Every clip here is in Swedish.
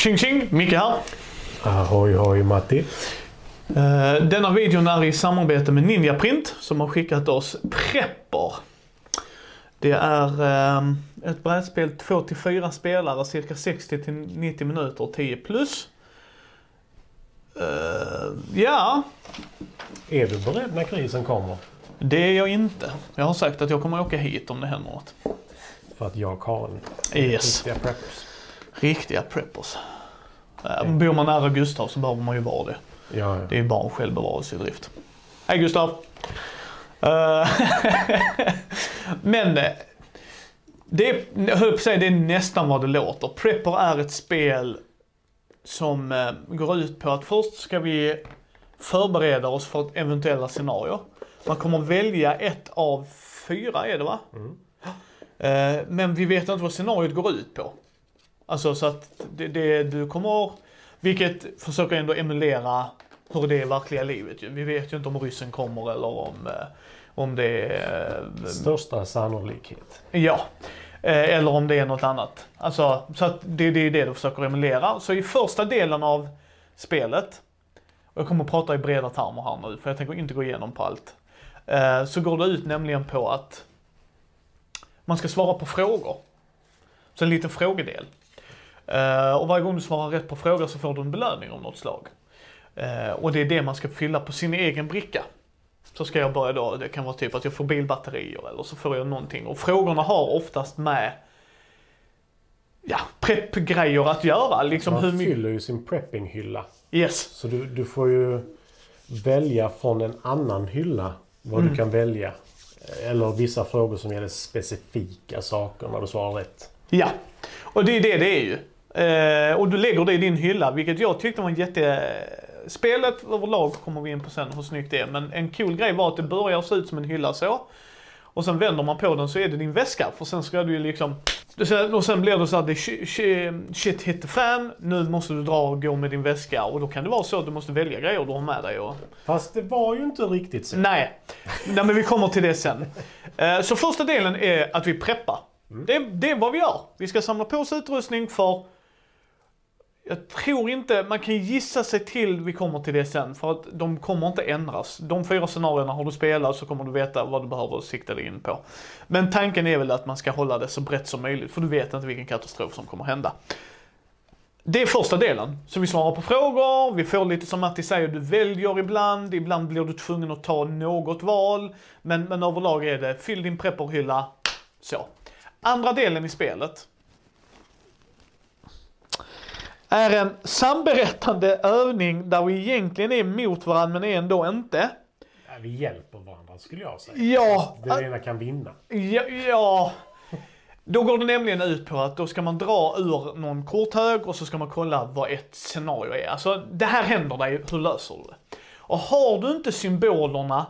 Tjing tjing! Micke här. Ahoy hoj Matti. Eh, Denna videon är i samarbete med Ninja Print som har skickat oss Prepper. Det är eh, ett brädspel 2-4 spelare, cirka 60-90 minuter, 10 plus. Eh, ja, Är du beredd när krisen kommer? det är jag inte. Jag har sagt att jag kommer åka hit om det händer något. För att jag och Karin Yes. riktiga preppers. Riktiga preppers. Eh, Bor man nära Gustav så behöver man ju vara det. Ja, ja. Det är bara en självbevarelsedrift. Hej Gustav! Eh, Men eh, det är, jag höll på att säga, det är nästan vad det låter. Prepper är ett spel som går ut på att först ska vi förbereda oss för ett eventuella scenario. Man kommer välja ett av fyra är det va? Eh, Men vi vet inte vad scenariot går ut på. Alltså så att det, det du kommer, vilket försöker ändå emulera hur det är i verkliga livet. Vi vet ju inte om ryssen kommer eller om, eh, om det är, eh, Största sannolikhet. ja. Eh, Eller om det är något annat. Alltså, så att det, det är det du försöker emulera. Så i första delen av spelet, och jag kommer att prata i breda termer här nu för jag tänker inte gå igenom på allt. Så går det ut nämligen på att man ska svara på frågor. Så en liten frågedel. Eh, Och varje gång du svarar rätt på frågor så får du en belöning av något slag. Eh, Och det är det man ska fylla på sin egen bricka. Så ska jag börja då, det kan vara typ att jag får bilbatterier eller så får jag någonting. Och frågorna har oftast med ja, preppgrejer att göra. Liksom Man hur fyller ju sin preppinghylla. Yes. Så du, du får ju välja från en annan hylla vad Mm. du kan välja. Eller vissa frågor som gäller specifika saker när du svarar rätt. Ja, och det är det det är ju. Eh, och du lägger det i din hylla, vilket jag tyckte var en jätte... Spelet överlag kommer vi in på sen hur snyggt det är, men en cool grej var att det börjar se ut som en hylla så. Och sen vänder man på den så är det din väska, för sen ska du ju liksom... Och sen blir det så att det shit hit the fan, nu måste du dra och gå med din väska. Och då kan det vara så att du måste välja grejer du har med dig och... Fast det var ju inte riktigt så. Nej. Nej, men vi kommer till det sen. Eh, Så första delen är att vi preppar. Det, det är vad vi gör. Vi ska samla på oss utrustning för jag tror inte, man kan gissa sig till, vi kommer till det sen, för att de kommer inte ändras. De fyra scenarierna har du spelat så kommer du veta vad du behöver sikta dig in på. Men tanken är väl att man ska hålla det så brett som möjligt, för du vet inte vilken katastrof som kommer hända. Det är första delen. Så vi svarar på frågor, vi får lite som Matti säger, du väljer ibland, ibland blir du tvungen att ta något val. Men, men överlag är det, fyll din prepperhylla, så. Andra delen i spelet är en samberättande övning där vi egentligen är mot varandra men ändå inte. Vi hjälper varandra skulle jag säga. Ja, Den ena kan vinna. Ja, ja. Då går det nämligen ut på att då ska man dra ur någon korthög och så ska man kolla vad ett scenario är. Alltså, det här händer dig, hur löser du det? Och har du inte symbolerna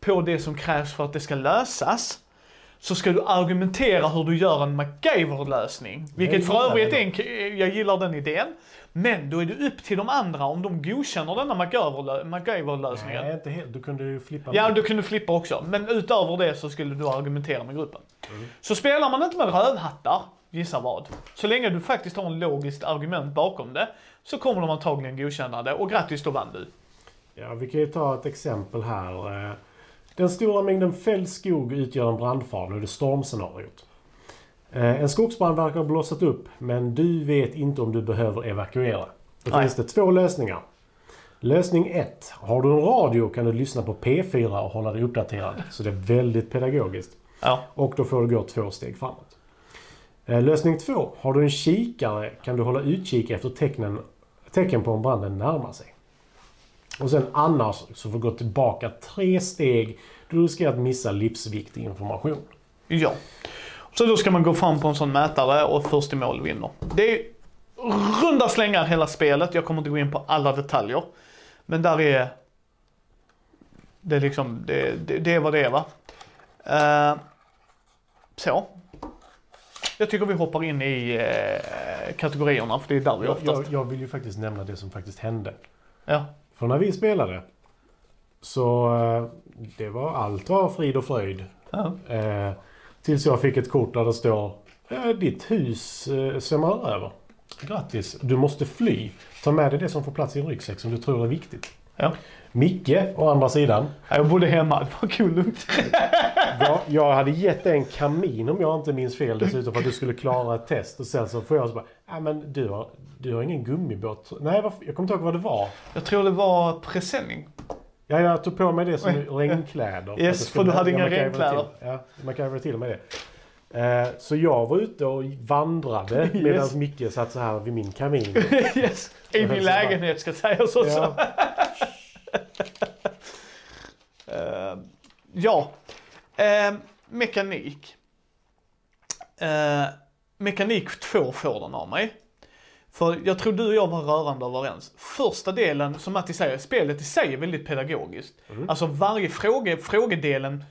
på det som krävs för att det ska lösas, så ska du argumentera hur du gör en MacGyver-lösning. Vilket för övrigt är en, jag gillar den idén. Men då är det upp till de andra om de godkänner denna MacGyver- MacGyver-lösningen. Nej, inte helt. Du kunde ju flippa. Ja, du kunde flippa också. Men utöver det så skulle du argumentera med gruppen. Så spelar man inte med rövhattar, gissa vad. Så länge du faktiskt har en logiskt argument bakom det, så kommer de antagligen godkänna det. Och grattis, då vann du. Ja, vi kan ju ta ett exempel här. Den stora mängden fälld skog utgör en brandfara. Det stormscenariot. Eh, En skogsbrand verkar ha blossat upp, men du vet inte om du behöver evakuera. Då Nej. finns det två lösningar. Lösning 1. Har du en radio kan du lyssna på P4 och hålla dig uppdaterad. Så det är väldigt pedagogiskt. Ja. Och då får du gå två steg framåt. Eh, Lösning 2. Har du en kikare kan du hålla utkik efter tecknen, tecken på om branden närmar sig. Och sen annars så får du gå tillbaka tre steg. Du riskerar att missa livsviktig information. Ja. Så då ska man gå fram på en sån mätare och först i mål vinner. Det är runda slängar hela spelet. Jag kommer inte gå in på alla detaljer. Men där är... Det är liksom, det, det, det är vad det är va. Eh, så. Jag tycker vi hoppar in i eh, kategorierna för det är där vi oftast... jag, jag vill ju faktiskt nämna det som faktiskt hände. Ja. För när vi spelade så eh, det var allt var frid och fröjd. ja. Eh, tills jag fick ett kort där det står eh, ditt hus eh, svämmar över. Grattis! Du måste fly. Ta med dig det som får plats i en ryggsäck som du tror är viktigt. Ja. Micke, å andra sidan. Jag bodde hemma, det var kul lugnt. Jag, jag hade gett dig en kamin om jag inte minns fel dessutom för att du skulle klara ett test. Och sen så får jag så bara, ja men du har, du har ingen gummibåt. Nej, vad, jag kommer inte ihåg vad det var. Jag tror det var presenning. Ja, jag tog på mig det som regnkläder. Yes, Att det för du hade inga regnkläder. till- Ja, man kan till med det. Eh, Så jag var ute och vandrade medan Yes. Micke satt så här vid min kamin. yes. I min lägenhet ska sägas också. Ja, Eh, ja. Eh, mekanik. Eh, mekanik 2 får den av mig. För jag tror du och jag var rörande överens. Första delen, som Matti säger, spelet i sig är väldigt pedagogiskt. Alltså varje fråga, frågedelen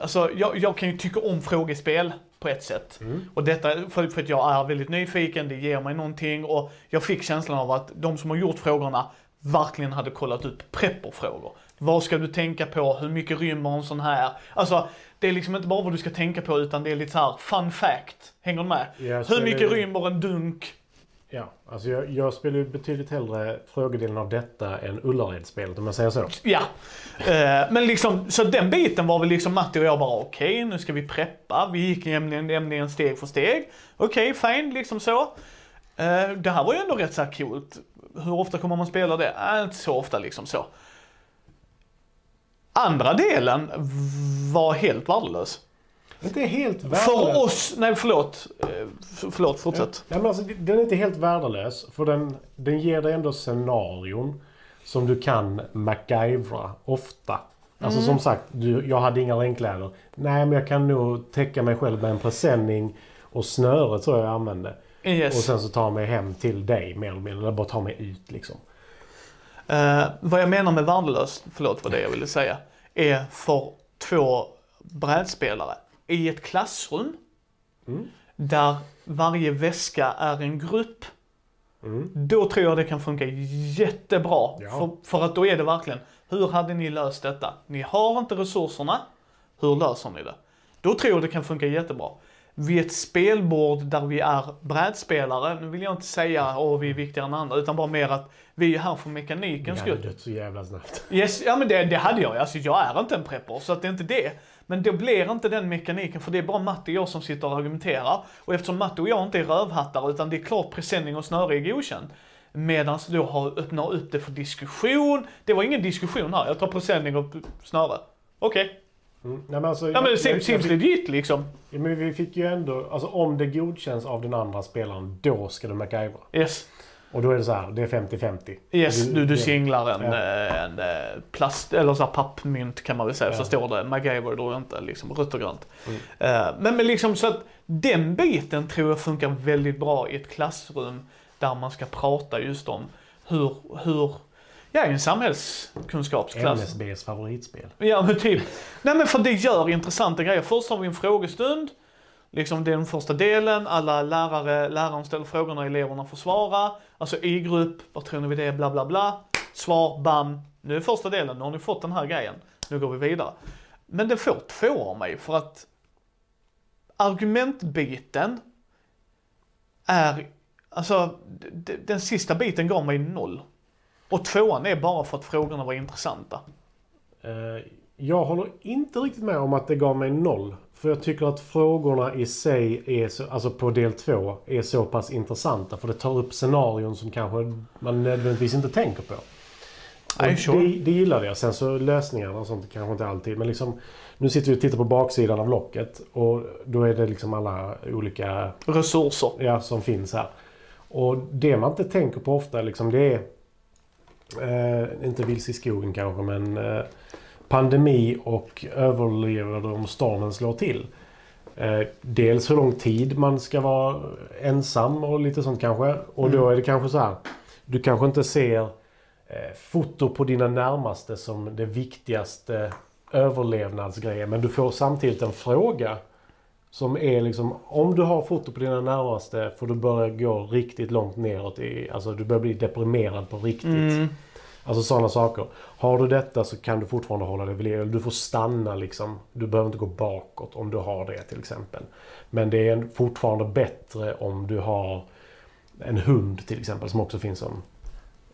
Alltså jag, jag kan ju tycka om frågespel på ett sätt. Och detta för, för att jag är väldigt nyfiken, det ger mig någonting och jag fick känslan av att de som har gjort frågorna verkligen hade kollat upp prepperfrågor. Vad ska du tänka på? Hur mycket rymmer en sån här? Alltså, det är liksom inte bara vad du ska tänka på utan det är lite så här fun fact. Hänger du med? Jag Hur mycket ju- rymmer en dunk? ja. Alltså jag, jag spelar ju betydligt hellre frågedelen av detta än Ullared-spelet om jag säger så. Ja. Eh, men liksom, så den biten var väl liksom Matti och jag bara okej, nu ska vi preppa. Vi gick nämligen, nämligen steg för steg. Okej, fine, liksom så. Eh, det här var ju ändå rätt så här coolt. Hur ofta kommer man spela det? Äh, inte så ofta liksom så. Andra delen var helt värdelös. Inte helt värdelös. För oss, nej förlåt. Eh, förlåt, fortsätt. Ja, men alltså, den är inte helt värdelös. För den, den ger dig ändå scenarion som du kan MacGyvra ofta. Alltså Mm. som sagt, du, jag hade inga regnkläder. Nej, men jag kan nog täcka mig själv med en presenning och snöre tror jag jag använde. Och Yes. sen så ta mig hem till dig mer eller mindre. Eller bara ta mig ut liksom. Eh, vad jag menar med värdelöst, förlåt vad det jag ville säga, är för två brädspelare i ett klassrum Mm. där varje väska är en grupp. Mm. Då tror jag det kan funka jättebra. Ja. För, för att då är det verkligen, hur hade ni löst detta? Ni har inte resurserna, hur löser ni det? Då tror jag det kan funka jättebra. Vid ett spelbord där vi är brädspelare, nu vill jag inte säga att vi är viktigare än andra, utan bara mer att vi är här för mekanikens hade skull. dött så jävla snabbt. Yes, ja men det, det hade jag. Alltså jag är inte en prepper, så att det är inte det. Men då blir inte den mekaniken, för det är bara Matte och jag som sitter och argumenterar. Och eftersom Matte och jag inte är rövhattar, utan det är klart presenning och snöre är godkänd. Medan du har öppnat upp det för diskussion. Det var ingen diskussion här, jag tar presenning och snöre. Okej. Mm. Nej, men alltså, Ja men jag- seems, seems legit liksom. Ja, men vi fick ju ändå, alltså om det godkänns av den andra spelaren, då ska du MacGyvra. Yes. Och då är det så här, det är 50-50. Yes, du, du det- singlar en, Ja. eh, en eh, plast, eller så pappmynt kan man väl säga, Ja. så står det MacGyver då inte, liksom rött och grönt. Mm. Eh, Men, men liksom så att den biten tror jag funkar väldigt bra i ett klassrum där man ska prata just om hur, hur ja en samhällskunskapsklass. MSBs favoritspel. Ja men typ. Nej men för det gör intressanta grejer. Först har vi en frågestund. Liksom är den första delen, alla lärare, läraren ställer frågorna, eleverna får svara. Alltså i grupp, vad tror ni vid det, bla bla bla. Svar, bam. Nu är första delen, nu har ni fått den här grejen. Nu går vi vidare. Men det får två av mig för att argumentbiten är, alltså den sista biten gav mig noll. Och tvåan är bara för att frågorna var intressanta. Eh, Jag håller inte riktigt med om att det gav mig noll. För jag tycker att frågorna i sig, är så, alltså på del två, är så pass intressanta. För det tar upp scenarion som kanske man nödvändigtvis inte tänker på. Nej, sure. det, det gillade jag. Sen så lösningarna och sånt kanske inte alltid. Men liksom, nu sitter vi och tittar på baksidan av locket. Och då är det liksom alla olika Resurser. ja, som finns här. Och det man inte tänker på ofta liksom det är eh, inte vilse i skogen kanske men eh, pandemi och överlever om stormen slår till. Eh, dels hur lång tid man ska vara ensam och lite sånt kanske. Och då är det kanske så här. Du kanske inte ser eh, foto på dina närmaste som det viktigaste överlevnadsgrejen. Men du får samtidigt en fråga som är liksom, om du har foto på dina närmaste får du börja gå riktigt långt neråt. I, alltså du börjar bli deprimerad på riktigt. Mm. Alltså sådana saker. Har du detta så kan du fortfarande hålla dig vid liv. Du får stanna liksom. Du behöver inte gå bakåt om du har det till exempel. Men det är fortfarande bättre om du har en hund till exempel som också finns som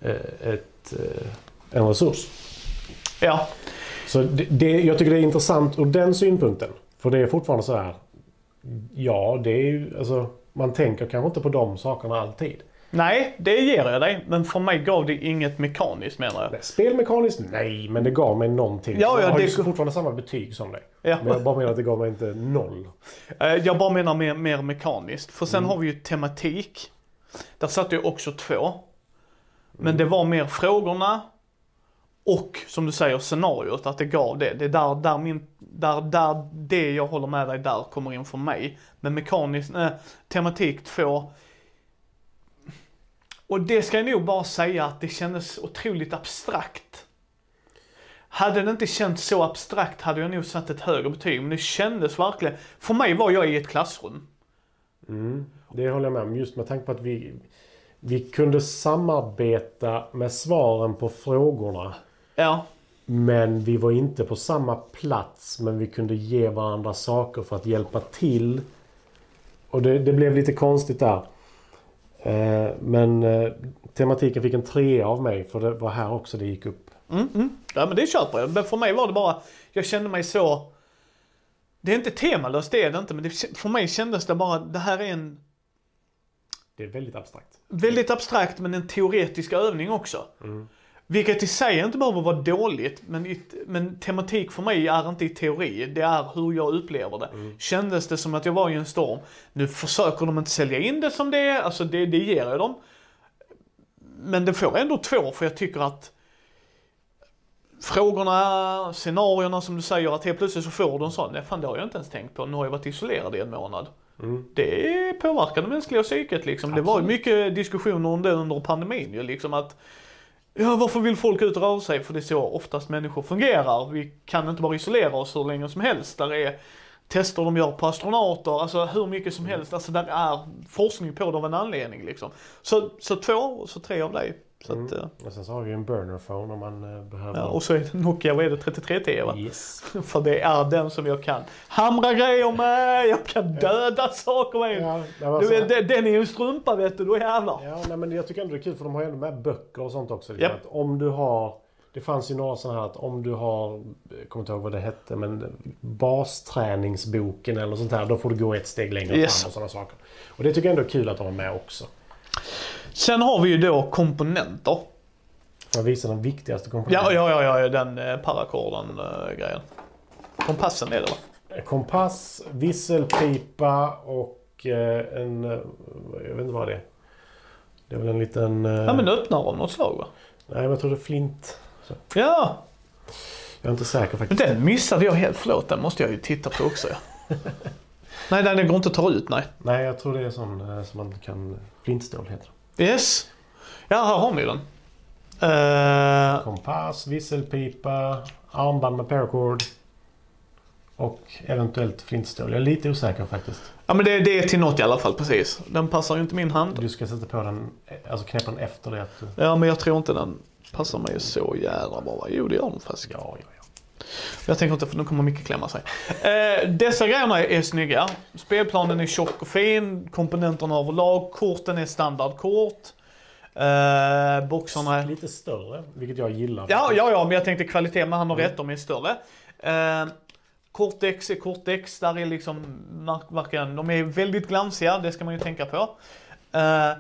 eh, ett, eh, en resurs. Ja, Så det, det, jag tycker det är intressant ur den synpunkten. För det är fortfarande så här. Ja, det är ju alltså. Man tänker kanske inte på de sakerna alltid. nej, det ger jag dig. Men för mig gav det inget mekaniskt menar jag. Nej, Spelmekaniskt? Nej, men det gav mig någonting. Ja, ja, jag har det- ju fortfarande samma betyg som dig. Ja. Men jag bara menar att det gav mig inte noll. Eh, Jag bara menar mer, mer mekaniskt. För sen Mm. har vi ju tematik. Där satt jag också två. Mm. Men det var mer frågorna och som du säger scenariot, att det gav det. Det är där, där, min, där, där det jag håller med dig där kommer in för mig. Men mekanisk, eh, tematik 2. Och det ska jag nog bara säga att det kändes otroligt abstrakt. Hade det inte känts så abstrakt hade jag nog satt ett högre betyg. Men det kändes verkligen, för mig var jag i ett klassrum. Mm, det håller jag med om. Just med tanke på att vi, vi kunde samarbeta med svaren på frågorna. Ja, Men vi var inte på samma plats. Men vi kunde ge varandra saker för att hjälpa till. Och det, det blev lite konstigt där. Eh, men eh, tematiken fick en trea av mig. För det var här också det gick upp. Mm, mm. Ja men det köper jag. Men för mig var det bara, jag kände mig så... Det är inte temalöst, det är det inte. Men det, för mig kändes det bara, det här är en Det är väldigt abstrakt. väldigt abstrakt men en teoretisk övning också. Vilket i sig inte behöver vara dåligt, men, i, men tematik för mig är inte i teori, det är hur jag upplever det. Kändes det som att jag var i en storm. Nu försöker de inte sälja in det som det är, alltså det, det ger jag dem. Men det får ändå två, för jag tycker att frågorna, scenarierna som du säger, att helt plötsligt så får du en sån, nej fan det har jag inte ens tänkt på, nu har jag varit isolerad i en månad. Det påverkar det mänskliga psyket liksom. Det var ju mycket diskussioner om det under pandemin ju liksom att Ja, varför vill folk ut och röra sig? För det är så oftast människor fungerar. Vi kan inte bara isolera oss hur länge som helst. Där är tester de gör på astronauter, alltså hur mycket som helst. Alltså där är forskning på det av en anledning liksom. Så, så två och så tre av dig. Så att, eh, Och sen så har vi en burner phone om man eh, behöver. ja, och så är det Nokia, vad är det, 3310 va? Yes. För det är den som jag kan hamra grejer med, jag kan döda saker med. Ja, nej, Du vet, den- den är ju en strumpa vet du, då jävlar. Ja, nej, men jag tycker ändå det är kul för de har ju ändå med böcker och sånt också. Japp. Att om du har... Det fanns ju några sådana här att om du har... Jag kommer inte ihåg vad det hette men basträningsboken eller sånt här. Då får du gå ett steg längre Yes. fram och sådana saker. Och det tycker jag ändå är kul att de har med också. Sen har vi ju då komponenter. För att visa den viktigaste komponenten. Ja, ja, ja, ja den eh, parackorden eh, grejen. Kompassen är det va? Kompass, visselpipa och eh, en... eh, Jag vet inte vad det är. Det är väl en liten... eh, Ja men öppnare av något slag va? Nej, men jag tror det är flint. Så. Ja, Jag är inte säker men faktiskt. den missade jag helt. Förlåt, den måste jag ju titta på också ja. nej, den går inte att ta ut, nej. Nej, jag tror det är sån eh, som man kan... Flintstål heter det. Yes. Ja, här har vi den. Eh, Kompass, visselpipa, armband med paracord. Och eventuellt flintstål. Jag är lite osäker faktiskt. ja men det, det är till något i alla fall, precis. Den passar ju inte min hand. Du ska sätta på den, alltså knäppa den efter det att du... Ja, men jag tror inte den passar mig så jävla bra. Jo, det gör den faktiskt. Ja, ja, ja. Jag tänker inte för nu kommer Micke klämma sig. Eh, dessa grejerna är, snygga. Spelplanen är tjock och fin. Komponenterna överlag. Korten är standardkort. Eh, boxarna är... Lite större, vilket jag gillar. Ja, ja, ja, men jag tänkte kvalitet, men han har rätt, de är större. Eh, Kortdex är kortdex, där är liksom verkligen, de är väldigt glansiga, det ska man ju tänka på. Eh,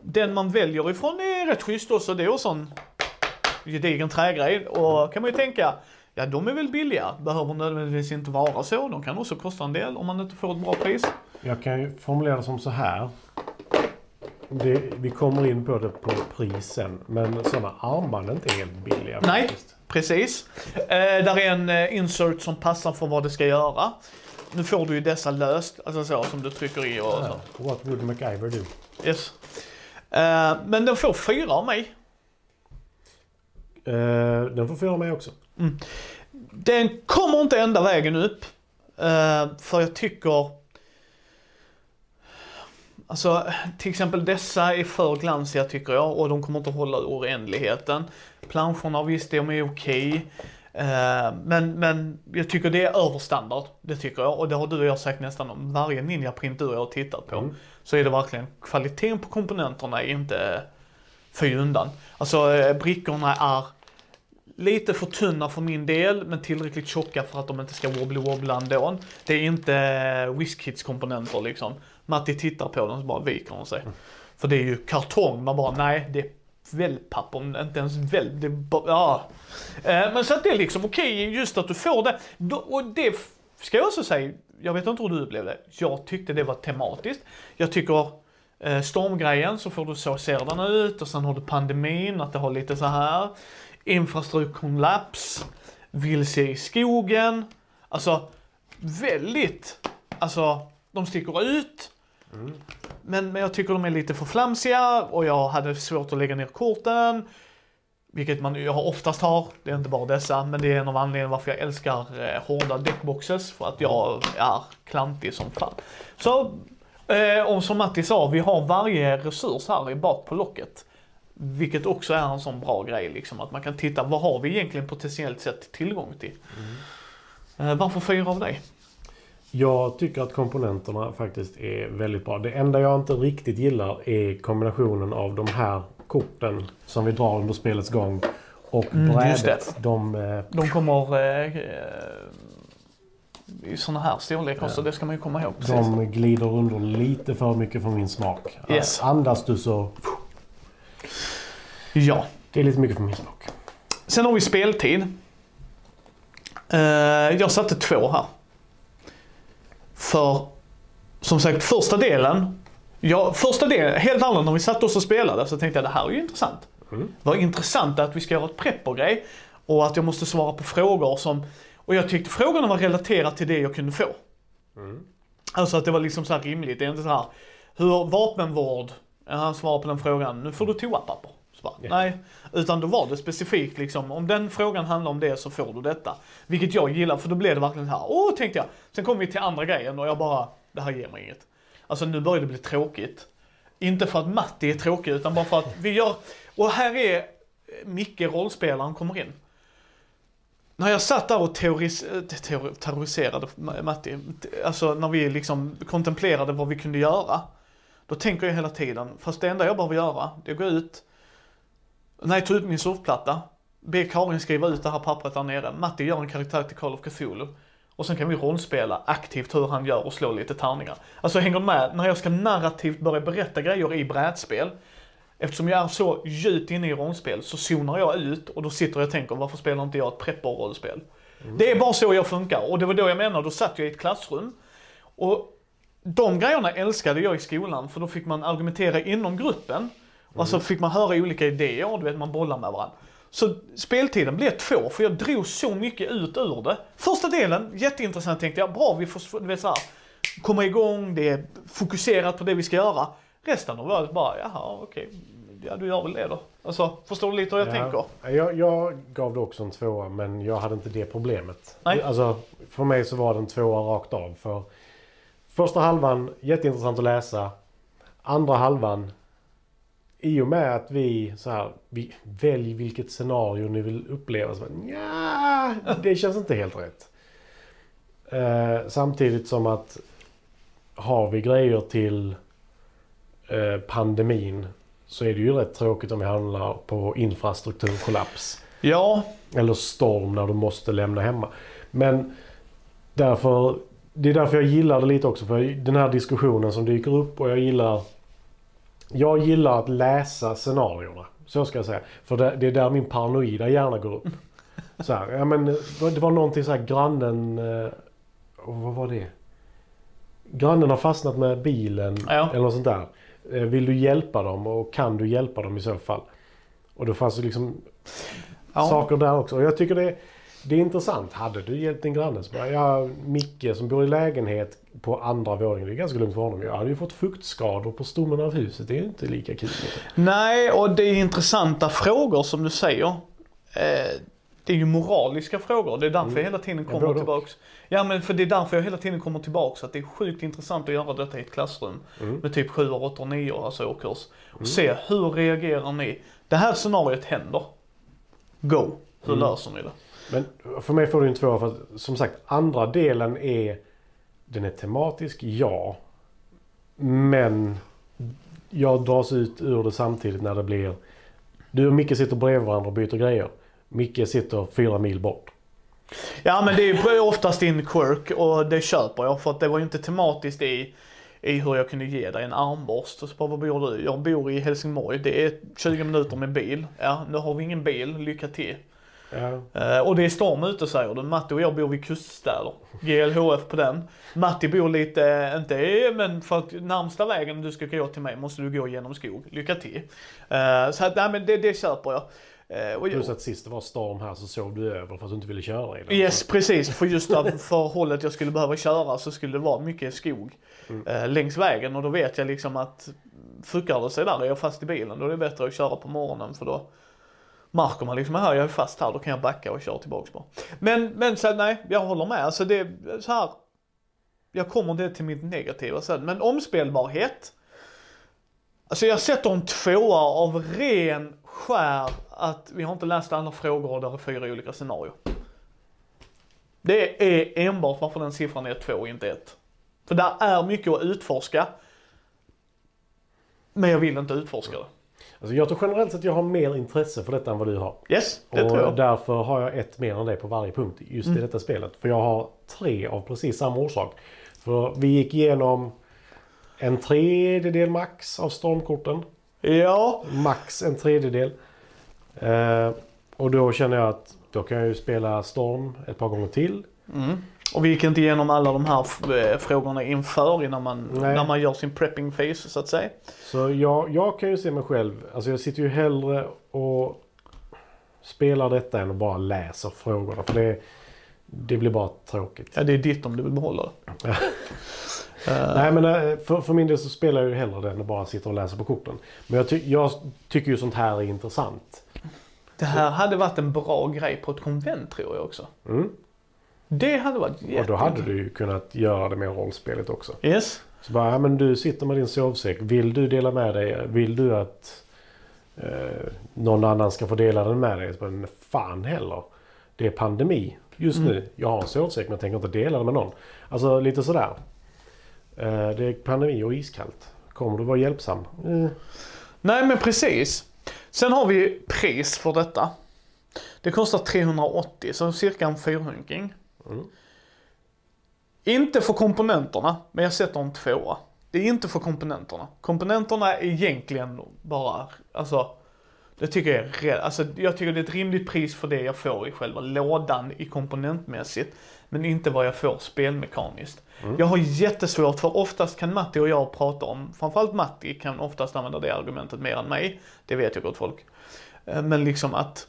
den man väljer ifrån är rätt schysst också, det är också en gedigen trägrej. Och kan man ju tänka, ja de är väl billiga, behöver nödvändigtvis inte vara så, de kan också kosta en del om man inte får ett bra pris. Jag kan ju formulera det som så här. Det, vi kommer in på det på prisen. Men sådana armband är inte helt billiga Nej. faktiskt. Precis. Eh, där är en eh, insert som passar för vad det ska göra. Nu får du ju dessa löst, alltså så som du trycker i och så. Ja. What would MacGyver do? Yes. Eh, men den får fyra av mig. Eh, den får fyra med också. Den kommer inte ända vägen upp. eh, för jag tycker... Alltså till exempel dessa är för glansiga tycker jag och de kommer inte hålla oändligheten. Planscherna visst, de är okej. Eh, men, men jag tycker det är överstandard. Det tycker jag. Och det har du och jag sagt nästan om varje Ninja Print du och jag har tittat på. Mm. Så är det verkligen, kvaliteten på komponenterna är inte fy undan. Alltså brickorna är lite för tunna för min del, men tillräckligt tjocka för att de inte ska wobbly-wobbla ändå. Det är inte eh, WizKids komponenter liksom. Matti tittar på dem så bara viker hon sig. För det är ju kartong, man bara nej, det är wellpapper. inte ens väl, det är bara, ja. Eh, men så att det är liksom okej, just att du får det. Och det ska jag också säga, jag vet inte hur du upplevde det. Jag tyckte det var tematiskt. Jag tycker eh, stormgrejen så får du så ser den ut och sen har du pandemin, att det har lite så här. Infrastrukturkollaps, vilse i skogen. Alltså väldigt, alltså de sticker ut. Men, men jag tycker de är lite för flamsiga och jag hade svårt att lägga ner korten. Vilket man jag oftast har, det är inte bara dessa, men det är en av anledningarna varför jag älskar eh, hårda deckboxes. För att jag är klantig som fan. Så, eh, och som Matti sa, vi har varje resurs här i bak på locket. Vilket också är en sån bra grej liksom, att man kan titta, vad har vi egentligen potentiellt sett tillgång till? Eh, varför fyra av dig? Jag tycker att komponenterna faktiskt är väldigt bra. Det enda jag inte riktigt gillar är kombinationen av de här korten som vi drar under spelets gång och Mm, brädet. De, eh, De kommer eh, i såna här storlekar så det ska man ju komma ihåg. Precis. de glider under lite för mycket för min smak. Yes. Andas du så... Ja. Det är lite mycket för min smak. Sen har vi speltid. Eh, jag satte två här. För som sagt första delen. Ja, första delen, helt ärligt när vi satt oss och spelade så tänkte jag det här är ju intressant. Mm. Vad intressant att vi ska göra ett prepper-grej. Och att jag måste svara på frågor som, och jag tyckte frågorna var relaterade till det jag kunde få. Mm. Alltså att det var liksom så här rimligt. Det är inte så här, hur vapenvård, han svarar på den frågan, nu får du toapapper. Bara, Ja. Nej, utan då var det specifikt liksom, om den frågan handlar om det så får du detta. Vilket jag gillar, för då blev det verkligen så här, åh tänkte jag. Sen kom vi till andra grejen och jag bara, det här ger mig inget. Alltså nu börjar det bli tråkigt. Inte för att Matti är tråkig, utan bara för att vi gör, och här är Micke, rollspelaren, kommer in. När jag satt där och teoris, teor, terroriserade Matti, alltså när vi liksom kontemplerade vad vi kunde göra. Då tänker jag hela tiden, fast det enda jag behöver göra, det är att gå ut, när jag tar ut min surfplatta, be Karin skriva ut det här pappret där nere. Matti gör en karaktär till Call of Cthulhu. Och sen kan vi rollspela aktivt hur han gör och slå lite tärningar. Alltså hänger med? När jag ska narrativt börja berätta grejer i brädspel. Eftersom jag är så djupt inne i rollspel så zonar jag ut och då sitter jag och tänker varför spelar inte jag ett prepper-rollspel? Det är bara så jag funkar och det var då jag menade, då satt jag i ett klassrum. Och de grejerna älskade jag i skolan för då fick man argumentera inom gruppen. Och så fick man höra olika idéer du vet man bollar med varandra. Så speltiden blev två för jag drog så mycket ut ur det. Första delen, jätteintressant tänkte jag. Bra, vi får du vet, så här, komma igång, det är fokuserat på det vi ska göra. Resten av det bara, jaha okej, ja du gör väl det då. Alltså, förstår du lite hur jag tänker? Jag, jag gav det också en tvåa men jag hade inte det problemet. Nej. Alltså, för mig så var det en tvåa rakt av. För första halvan, jätteintressant att läsa. Andra halvan, i och med att vi så här, vi, välj vilket scenario ni vill uppleva. Så, bara, nja, det känns inte helt rätt. Eh, samtidigt som att har vi grejer till eh, pandemin så är det ju rätt tråkigt om vi handlar på infrastrukturkollaps. Ja, Eller storm när du måste lämna hemma. Men därför, det är därför jag gillar det lite också. För den här diskussionen som dyker upp och jag gillar Jag gillar att läsa scenarierna. Så ska jag säga. För det, det är där min paranoida hjärna går upp. Så här, ja men det var någonting så här grannen... eh, åh, vad var det? Grannen har fastnat med bilen Ja. eller något sånt där. Eh, Vill du hjälpa dem och kan du hjälpa dem i så fall? Och då fanns det liksom ja. saker där också. Och jag tycker det, det är intressant. Hade du hjälpt din granne så bara, ja, Micke som bor i lägenhet på andra våningen. Det är ganska lugnt för honom. Jag hade ju fått fuktskador på stommen av huset. Det är ju inte lika kul. Nej, och det är intressanta frågor som du säger. Eh, Det är ju moraliska frågor. Det är därför jag hela tiden Mm. Ja, kommer och. tillbaks. Ja men för det är därför jag hela tiden kommer tillbaks. Att det är sjukt intressant att göra detta i ett klassrum. Mm. Med typ 7, 8, 9 alltså årskurs. Och se hur reagerar ni? Det här scenariot händer. Go. Hur Mm. löser ni det? Men för mig får du en tvåa för att som sagt andra delen är den är tematisk, ja. Men jag dras ut ur det samtidigt när det blir du och Micke sitter bredvid varandra och byter grejer. Micke sitter fyra mil bort. Ja men det är ju oftast din quirk och det köper jag för att det var ju inte tematiskt i, i hur jag kunde ge dig en armborst. Och så bara, vad bor du? Jag bor i Helsingborg. Det är 20 minuter med bil. Ja, nu har vi ingen bil. Lycka till. Ja. Eh, och det är storm ute säger du. Matti och jag bor vid kuststäder. GLHF på den. Matti bor lite, inte men för att närmsta vägen du ska gå till mig måste du gå genom skog. Lycka till. Eh, så att, nej men det, det köper jag. Eh, och, Plus att sist det var storm här så sov du över för att du inte ville köra i den. Yes, precis. För just för hållet jag skulle behöva köra så skulle det vara mycket skog eh, längs vägen och då vet jag liksom att fuckar det sig där, är jag fast i bilen, då är det bättre att köra på morgonen för då märker man liksom, här jag är fast här, då kan jag backa och köra tillbaks bara. Men, men så nej, jag håller med. Alltså det så här. Jag kommer det till mitt negativa sen. Men omspelbarhet. Alltså jag sätter en tvåa av ren skär att vi har inte läst alla frågor och det är fyra olika scenarier. Det är enbart varför den siffran är två och inte ett. För där är mycket att utforska. Men jag vill inte utforska det. Alltså jag tror generellt sett att jag har mer intresse för detta än vad du har. Yes, det och tror jag. därför har jag ett mer än dig på varje punkt just Mm. i detta spelet. För jag har tre av precis samma orsak. För vi gick igenom en tredjedel max av stormkorten. Ja, Max en tredjedel. Eh, och då känner jag att då kan jag ju spela storm ett par gånger till. Och vi gick inte igenom alla de här eh, frågorna inför innan man, Nej. när man gör sin prepping phase så att säga. Så jag, jag kan ju se mig själv. Alltså jag sitter ju hellre och spelar detta än att bara läser frågorna. För det, det blir bara tråkigt. Ja, det är ditt om du vill behålla det. Nej men eh, för, för min del så spelar jag ju hellre det än att bara sitta och läsa på korten. Men jag, ty, jag tycker ju sånt här är intressant. Det här hade varit en bra grej på ett konvent tror jag också. Mm. Det hade varit Och då hade du ju kunnat göra det med rollspelet också. Yes. Så bara, ja, men du sitter med din sovsäck. Vill du dela med dig? Vill du att eh, någon annan ska få dela den med dig? Så bara, "Men fan heller. Det är pandemi just nu. Jag har en sovsäck men jag tänker inte dela den med någon. Alltså lite sådär. Eh, det är pandemi och iskallt. Kommer du vara hjälpsam? Eh, Nej men precis. Sen har vi pris för detta. Det kostar 380, så cirka en fyrhunking. Mm. Inte för komponenterna, men jag sätter en tvåa. Det är inte för komponenterna. Komponenterna är egentligen bara, alltså, det tycker jag är. Alltså jag tycker det är ett rimligt pris för det jag får i själva lådan i komponentmässigt. Men inte vad jag får spelmekaniskt. Jag har jättesvårt för oftast kan Matti och jag prata om, framförallt Matti kan oftast använda det argumentet mer än mig. Det vet jag gott folk. Eh, Men liksom att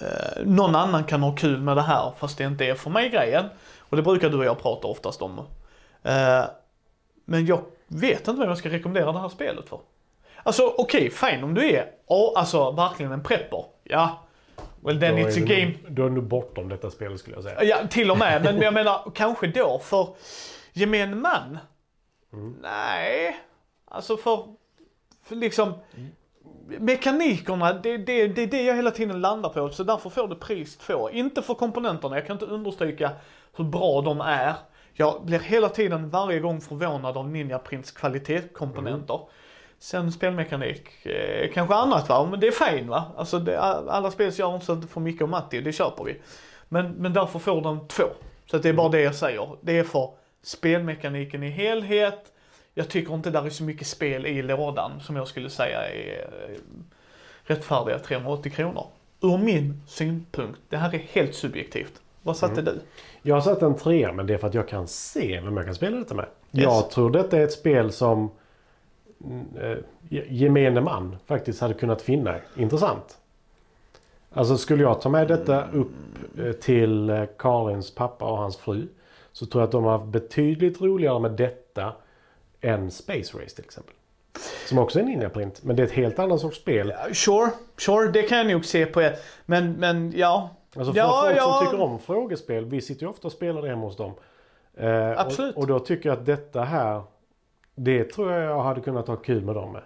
eh, någon annan kan ha kul med det här fast det inte är för mig grejen. Och det brukar du och jag prata oftast om. Eh, men jag vet inte vem jag ska rekommendera det här spelet för. Alltså okej, fine om du är oh, alltså verkligen en prepper. Ja, well then då it's a du- game. Då är du bortom detta spelet skulle jag säga. Ja, till och med. Men jag menar, kanske då för gemene man? Nej. Alltså för, för liksom mekanikerna, det är det, det, är det jag hela tiden landar på. Så därför får det pris två. Inte för komponenterna, jag kan inte understryka hur bra de är. Jag blir hela tiden varje gång förvånad av Ninja Prints kvalitetskomponenter. Sen spelmekanik, eh, kanske annat va, men det är fine va. Alltså det, alla spel gör inte så för Micke och Matti, det köper vi. Men, men därför får de två. Så att det är bara det jag säger. Det är för spelmekaniken i helhet. Jag tycker inte där är så mycket spel i lådan som jag skulle säga är eh, rättfärdiga 380 kronor. Ur min synpunkt, det här är helt subjektivt. Vad satte du? Jag har satt en trea men det är för att jag kan se vem jag kan spela detta med. Yes. Jag tror detta är ett spel som mm, eh, gemene man faktiskt hade kunnat finna intressant. Alltså skulle jag ta med detta upp eh, till eh, Karins pappa och hans fru så tror jag att de har haft betydligt roligare med detta än Space Race till exempel. Som också är en ninjaprint. Men det är ett helt annat sorts spel. Sure, sure, det kan jag nog se på er. Men, men ja. Alltså för ja, folk ja. som tycker om frågespel, vi sitter ju ofta och spelar det hemma hos dem. Eh, Absolut. Och, och då tycker jag att detta här, det tror jag jag hade kunnat ha kul med dem med.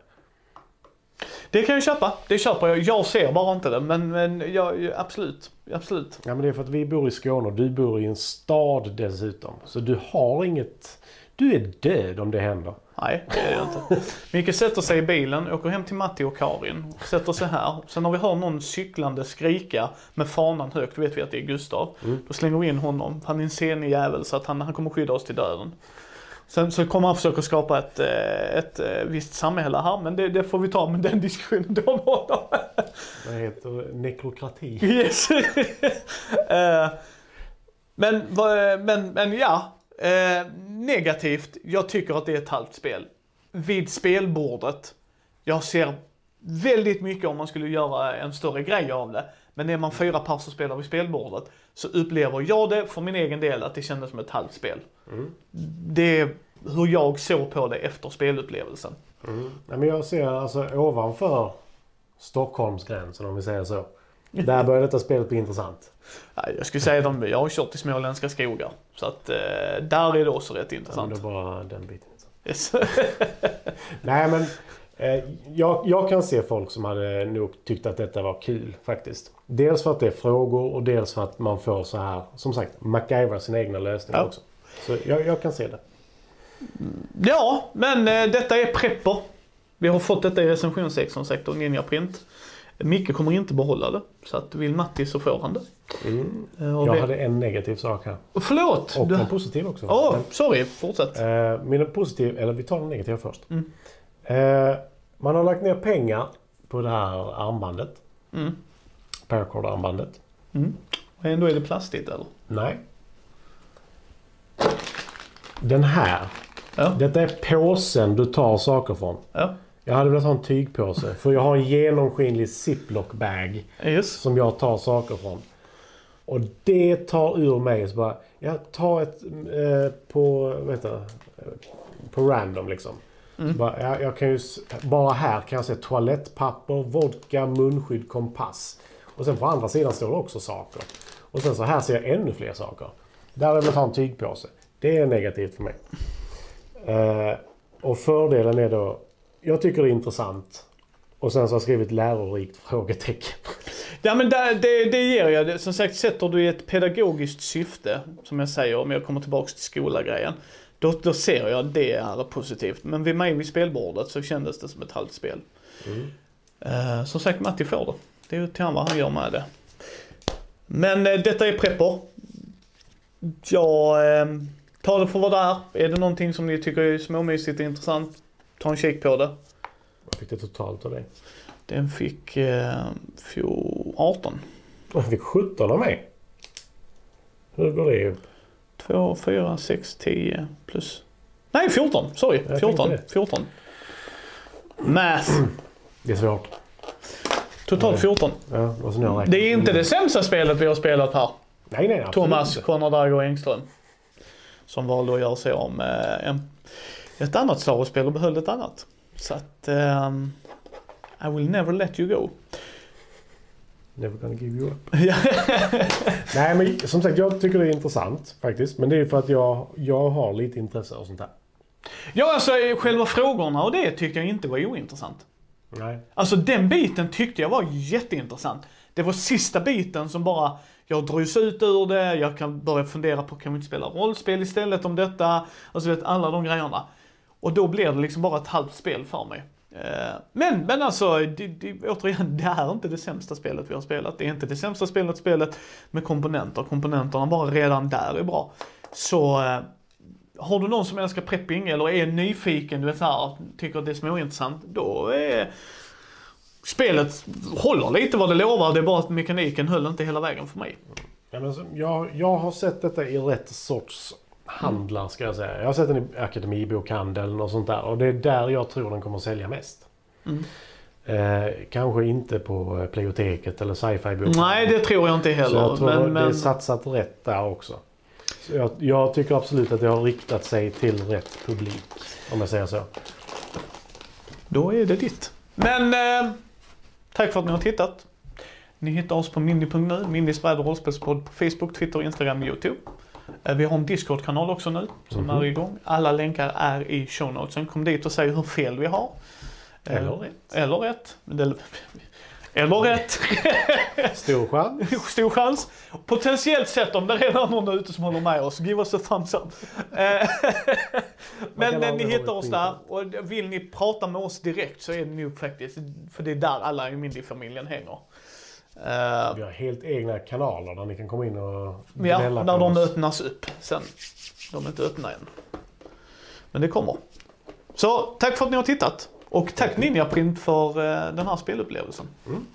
Det kan jag köpa. Det köper jag. Jag ser bara inte det. Men, men ja, absolut. Absolut. Ja men det är för att vi bor i Skåne och du bor i en stad dessutom. Så du har inget, du är död om det händer. Nej, det är jag inte. Micke sätter sig i bilen, åker hem till Matti och Karin, sätter sig här. Sen när vi hör någon cyklande skrika med fanan högt, då vet vi att det är Gustav. Då slänger vi in honom. Han är en senig jävel så att han, han kommer skydda oss till döden. Sen så kommer han försöka skapa ett, eh, ett, eh, visst samhälle här, men det, det får vi ta med den diskussionen då med honom. Det heter nekrokrati. Yes. Eh, men, vad- men, men ja, negativt. Jag tycker att det är ett halvt spel. Vid spelbordet, jag ser väldigt mycket om man skulle göra en större grej av det. Men är man fyra pers och spelar vid spelbordet så upplever jag det för min egen del att det kändes som ett halvt spel. Det är hur jag såg på det efter spelupplevelsen. Nej, men jag ser alltså ovanför Stockholmsgränsen om vi säger så. Där börjar detta spelet bli intressant. Jag skulle säga att jag har kört i småländska skogar. Så att eh, där är det också rätt Ja, intressant. det är bara den biten. Yes. Nej men eh, jag, jag kan se folk som hade nog tyckt att detta var kul faktiskt. Dels för att det är frågor och dels för att man får så här, som sagt, MacGyver sin egna lösningar Ja. också. Så jag, jag kan se det. Ja, men eh, detta är prepper. Vi har fått detta i recensionssexan sektor Ninja Print. Micke kommer inte behålla det. Så att vill Matti så får han det. Eh, och Jag hade en negativ sak här. Förlåt! Och Du... en positiv också. Åh, Men, sorry. Fortsätt. eh, min positiv, eller vi tar den negativa först. Mm. Eh, man har lagt ner pengar på det här armbandet. Mm. Paracord-armbandet. Mm. Ändå är det plastigt eller? Nej. Den här. Ja. Detta är påsen du tar saker från. Ja. Jag hade velat ha en tygpåse. För jag har en genomskinlig ziplock-bag Yes. som jag tar saker från. Och det tar ur mig så bara... Jag tar ett eh, på... Det? Eh, På random liksom. Mm. Bara, jag, jag kan ju, bara här kan jag se toalettpapper, vodka, munskydd, kompass. Och sen på andra sidan står det också saker. Och sen så här ser jag ännu fler saker. Där hade jag velat ha en tygpåse. Det är negativt för mig. Eh, och fördelen är då... Jag tycker det är intressant. Och sen så har jag skrivit lärorikt frågetecken. Ja men det, det, det ger jag. Som sagt, sätter du i ett pedagogiskt syfte, som jag säger, om jag kommer tillbaks till skola-grejen. Då, då ser jag att det är positivt. Men vid mig vid spelbordet så kändes det som ett halvt spel. Eh, som sagt, Matti får det. Det är upp till han vad han gör med det. Men eh, detta är prepper. Jag eh, tar det för vad det är. Är det någonting som ni tycker är småmysigt och intressant, ta en kik på det. Vad fick det totalt av dig? Den fick eh, fjol- 18. Jag fick 17 av mig. Hur går det ihop? 2, 4, 6, 10 plus... Nej 14, sorry. Jag 14. tänkte 14. Math. Det är svårt. Totalt 14. Ja. Det är inte det sämsta spelet vi har spelat här. Nej, nej, Thomas. Konrad och Engström. Som valde att göra sig om med en, ett annat Star Wars-spel och behöll ett annat. Så att... ehm, I will never let you go. Never gonna give you up. Nej, men som sagt, jag tycker det är intressant faktiskt. Men det är för att jag, jag har lite intresse av sånt här. ja, alltså själva frågorna och det tyckte jag inte var ointressant. Nej. Alltså den biten tyckte jag var jätteintressant. Det var sista biten som bara, jag drös ut ur det, jag kan börja fundera på, kan vi inte spela rollspel istället om detta? Alltså vet, alla de grejerna. Och då blir det liksom bara ett halvt spel för mig. Eh, men, men alltså, det, det, återigen, det är inte det sämsta spelet vi har spelat. Det är inte det sämsta spelet, spelet med komponenter. Komponenterna bara redan där är bra. Så eh, har du någon som älskar prepping eller är nyfiken, du vet såhär, tycker att det är småintressant, då är spelet håller lite vad det lovar. Det är bara att mekaniken höll inte hela vägen för mig. Ja, men jag, jag har sett detta i rätt sorts handlar ska jag säga. Jag har sett den i Akademibokhandeln och sånt där. Och det är där jag tror den kommer sälja mest. Mm. Eh, kanske inte på eh, Playoteket eller sci-fi bokhandeln. Nej, det tror jag inte Så heller. jag tror men, det är men, satsat rätt där också. Så jag, jag tycker absolut att det har riktat sig till rätt publik. Om jag säger så. då är det ditt. Men eh, tack för att ni har tittat. Ni hittar oss på mindy.nu, Mindys bräd och rollspelspodd på Facebook, Twitter, Instagram, YouTube. Eh, Vi har en Discord-kanal också nu som Mhm. är igång. Alla länkar är i show notesen. Kom dit och säg hur fel vi har. Eh, Eller rätt. Eller rätt. Eller rätt. Stor chans. Stor chans. Potentiellt sett om det redan är någon ute som håller med oss, give us a thumbs up. Eh, Men ni hittar oss där och vill ni prata med oss direkt så är det nog faktiskt, för det är där alla i Mindy-familjen hänger. Eh, Vi har helt egna kanaler där ni kan komma in och Ja, när de oss. öppnas upp sen. De är inte öppna än. Men det kommer. Så tack för att ni har tittat. Och tack Ninjaprint för eh, den här spelupplevelsen. Mm.